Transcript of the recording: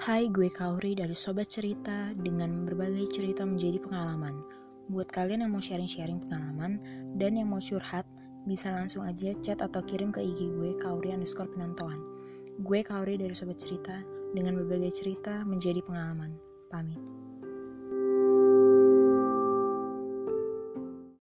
Hai, gue Kauri dari Sobat Cerita dengan berbagai cerita menjadi pengalaman. Buat kalian yang mau sharing-sharing pengalaman dan yang mau curhat, bisa langsung aja chat atau kirim ke IG gue Kauri underscore penonton. Gue Kauri dari Sobat Cerita dengan berbagai cerita menjadi pengalaman. Pamit.